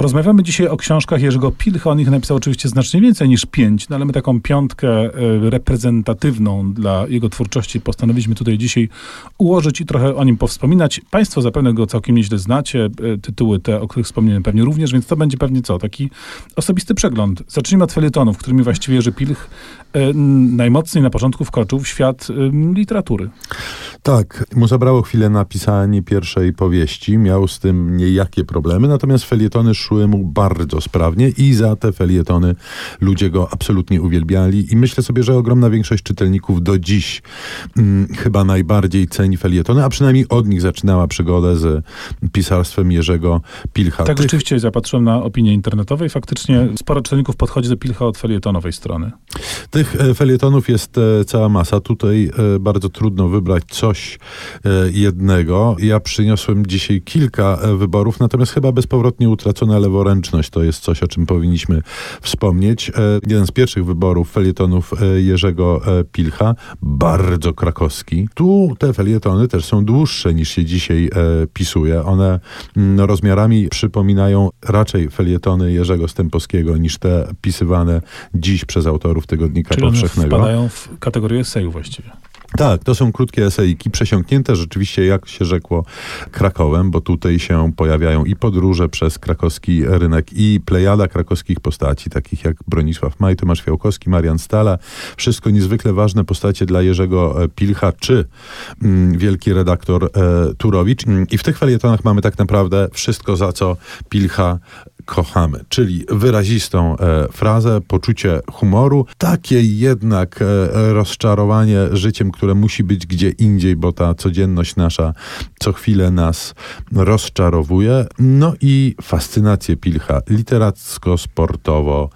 Rozmawiamy dzisiaj o książkach Jerzego Pilcha. On ich napisał oczywiście znacznie więcej niż pięć, no ale my taką piątkę e, reprezentatywną dla jego twórczości postanowiliśmy tutaj dzisiaj ułożyć i trochę o nim powspominać. Państwo zapewne go całkiem nieźle znacie, e, tytuły te, o których wspomniałem pewnie również, więc to będzie pewnie co? Taki osobisty przegląd. Zacznijmy od felietonów, którymi właściwie Jerzy Pilch e, najmocniej na początku wkroczył w świat literatury. Tak, mu zabrało chwilę na pisanie pierwszej powieści, miał z tym niejakie problemy, natomiast felietony szły mu bardzo sprawnie i za te felietony ludzie go absolutnie uwielbiali i myślę sobie, że ogromna większość czytelników do dziś hmm, chyba najbardziej ceni felietony, a przynajmniej od nich zaczynała przygodę z pisarstwem Jerzego Pilcha. Tak, Tych... rzeczywiście zapatrzyłem na opinię internetowej, faktycznie sporo czytelników podchodzi do Pilcha od felietonowej strony. Tych e, felietonów jest e, cała masa. Tutaj e, bardzo trudno wybrać coś jednego. Ja przyniosłem dzisiaj kilka wyborów, natomiast chyba bezpowrotnie utracona leworęczność to jest coś, o czym powinniśmy wspomnieć. Jeden z pierwszych wyborów felietonów Jerzego Pilcha, bardzo krakowski. Tu te felietony też są dłuższe niż się dzisiaj pisuje. One no, rozmiarami przypominają raczej felietony Jerzego Stępowskiego niż te pisywane dziś przez autorów tygodnika Czyli powszechnego. One wpadają w kategorię eseju właściwie. Tak, to są krótkie esejki, przesiąknięte rzeczywiście, jak się rzekło, Krakowem, bo tutaj się pojawiają i podróże przez krakowski rynek, i plejada krakowskich postaci, takich jak Bronisław Maj, Tomasz Fiałkowski, Marian Stala. Wszystko niezwykle ważne postacie dla Jerzego e, Pilcha, czy mm, wielki redaktor e, Turowicz. I w tych felietonach mamy tak naprawdę wszystko, za co Pilcha kochamy, czyli wyrazistą e, frazę, poczucie humoru, takie jednak e, rozczarowanie życiem, które musi być gdzie indziej, bo ta codzienność nasza co chwilę nas rozczarowuje, no i fascynację Pilcha literacko-sportowo,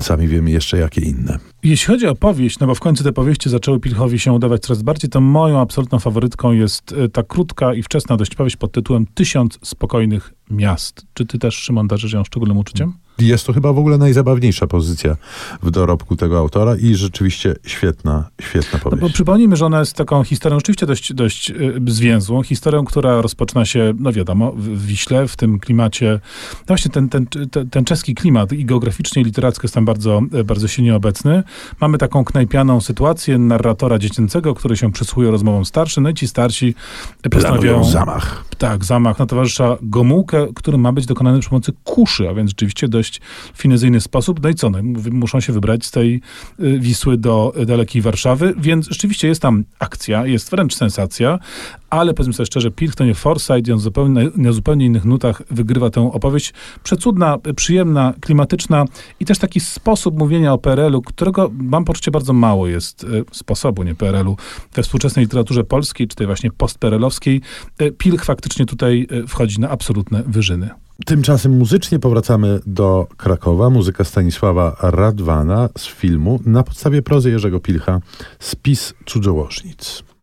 sami wiemy jeszcze jakie inne. Jeśli chodzi o powieść, no bo w końcu te powieści zaczęły Pilchowi się udawać coraz bardziej, to moją absolutną faworytką jest e, ta krótka i wczesna dość powieść pod tytułem Tysiąc spokojnych miast. Czy ty też, Szymon, darzysz ją szczególnym uczuciem? Jest to chyba w ogóle najzabawniejsza pozycja w dorobku tego autora i rzeczywiście świetna, świetna powieść. No bo przypomnijmy, że ona jest taką historią rzeczywiście dość, dość y, zwięzłą, historią, która rozpoczyna się, no wiadomo, w Wiśle, w tym klimacie, no właśnie ten, ten, ten, ten czeski klimat i geograficznie, i literacko jest tam bardzo, bardzo silnie obecny. Mamy taką knajpianą sytuację narratora dziecięcego, który się przysłuchuje rozmowom starszym, no i ci starsi postanawiają... zamach. Tak, zamach na towarzysza Gomułkę, który ma być dokonany przy pomocy kuszy, a więc rzeczywiście dość finezyjny sposób. No i co? No, muszą się wybrać z tej y, Wisły do dalekiej Warszawy, więc rzeczywiście jest tam akcja, jest wręcz sensacja, ale powiedzmy sobie szczerze, Pilch to nie Forsyth i on zupełnie, na zupełnie innych nutach wygrywa tę opowieść. Przecudna, przyjemna, klimatyczna i też taki sposób mówienia o PRL-u, którego mam poczucie bardzo mało jest y, sposobu, nie PRL-u, we współczesnej literaturze polskiej, czy tej właśnie postperelowskiej. Y, Pilch faktycznie tutaj wchodzi na absolutne wyżyny. Tymczasem muzycznie powracamy do Krakowa. Muzyka Stanisława Radwana z filmu na podstawie prozy Jerzego Pilcha Spis cudzołożnic.